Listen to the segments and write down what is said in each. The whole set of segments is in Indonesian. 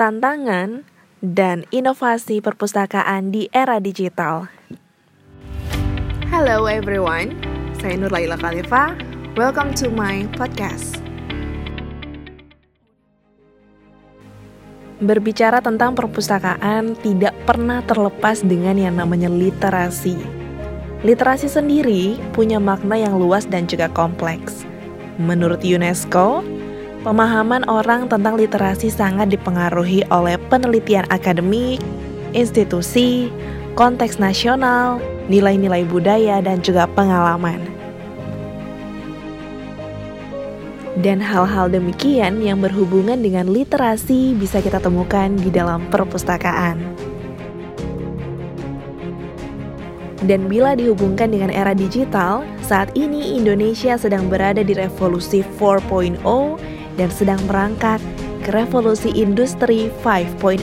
tantangan, dan inovasi perpustakaan di era digital. Hello everyone, saya Nur Laila Khalifa. Welcome to my podcast. Berbicara tentang perpustakaan tidak pernah terlepas dengan yang namanya literasi. Literasi sendiri punya makna yang luas dan juga kompleks. Menurut UNESCO, Pemahaman orang tentang literasi sangat dipengaruhi oleh penelitian akademik, institusi, konteks nasional, nilai-nilai budaya, dan juga pengalaman. Dan hal-hal demikian yang berhubungan dengan literasi bisa kita temukan di dalam perpustakaan. Dan bila dihubungkan dengan era digital, saat ini Indonesia sedang berada di revolusi 4.0 dan sedang merangkak ke revolusi industri 5.0.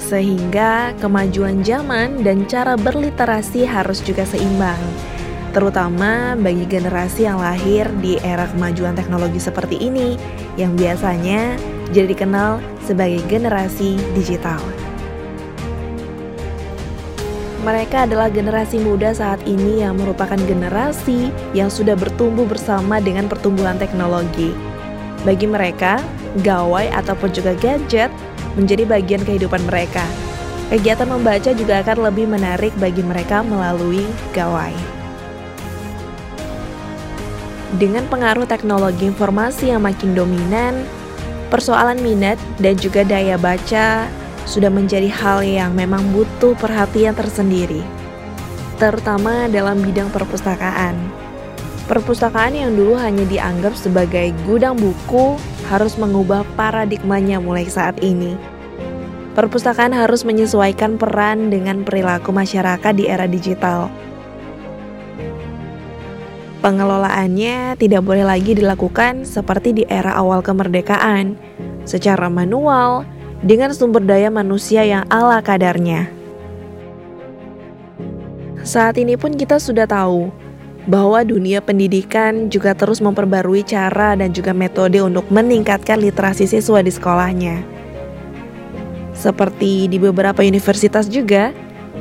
Sehingga kemajuan zaman dan cara berliterasi harus juga seimbang, terutama bagi generasi yang lahir di era kemajuan teknologi seperti ini yang biasanya jadi dikenal sebagai generasi digital. Mereka adalah generasi muda saat ini yang merupakan generasi yang sudah bertumbuh bersama dengan pertumbuhan teknologi. Bagi mereka, gawai ataupun juga gadget menjadi bagian kehidupan mereka. Kegiatan membaca juga akan lebih menarik bagi mereka melalui gawai. Dengan pengaruh teknologi informasi yang makin dominan, persoalan minat dan juga daya baca sudah menjadi hal yang memang butuh perhatian tersendiri, terutama dalam bidang perpustakaan. Perpustakaan yang dulu hanya dianggap sebagai gudang buku harus mengubah paradigmanya mulai saat ini. Perpustakaan harus menyesuaikan peran dengan perilaku masyarakat di era digital. Pengelolaannya tidak boleh lagi dilakukan seperti di era awal kemerdekaan, secara manual, dengan sumber daya manusia yang ala kadarnya. Saat ini pun kita sudah tahu bahwa dunia pendidikan juga terus memperbarui cara dan juga metode untuk meningkatkan literasi siswa di sekolahnya. Seperti di beberapa universitas juga,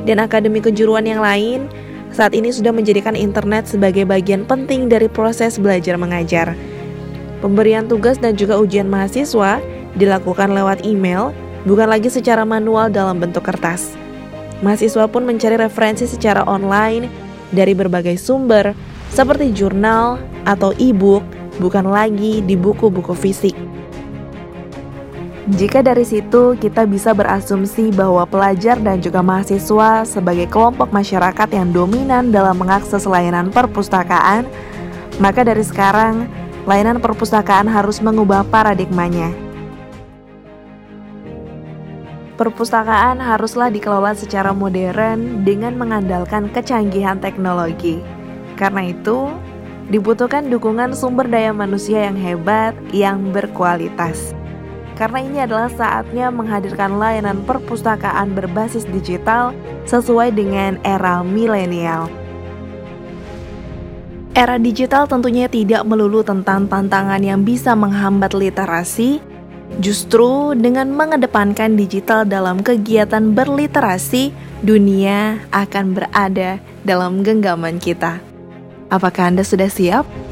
dan akademi kejuruan yang lain, saat ini sudah menjadikan internet sebagai bagian penting dari proses belajar mengajar. Pemberian tugas dan juga ujian mahasiswa dilakukan lewat email, bukan lagi secara manual dalam bentuk kertas. Mahasiswa pun mencari referensi secara online dari berbagai sumber, seperti jurnal atau e-book, bukan lagi di buku-buku fisik. Jika dari situ kita bisa berasumsi bahwa pelajar dan juga mahasiswa sebagai kelompok masyarakat yang dominan dalam mengakses layanan perpustakaan, maka dari sekarang layanan perpustakaan harus mengubah paradigmanya perpustakaan haruslah dikelola secara modern dengan mengandalkan kecanggihan teknologi. Karena itu, dibutuhkan dukungan sumber daya manusia yang hebat, yang berkualitas. Karena ini adalah saatnya menghadirkan layanan perpustakaan berbasis digital sesuai dengan era milenial. Era digital tentunya tidak melulu tentang tantangan yang bisa menghambat literasi, Justru dengan mengedepankan digital dalam kegiatan berliterasi, dunia akan berada dalam genggaman kita. Apakah Anda sudah siap?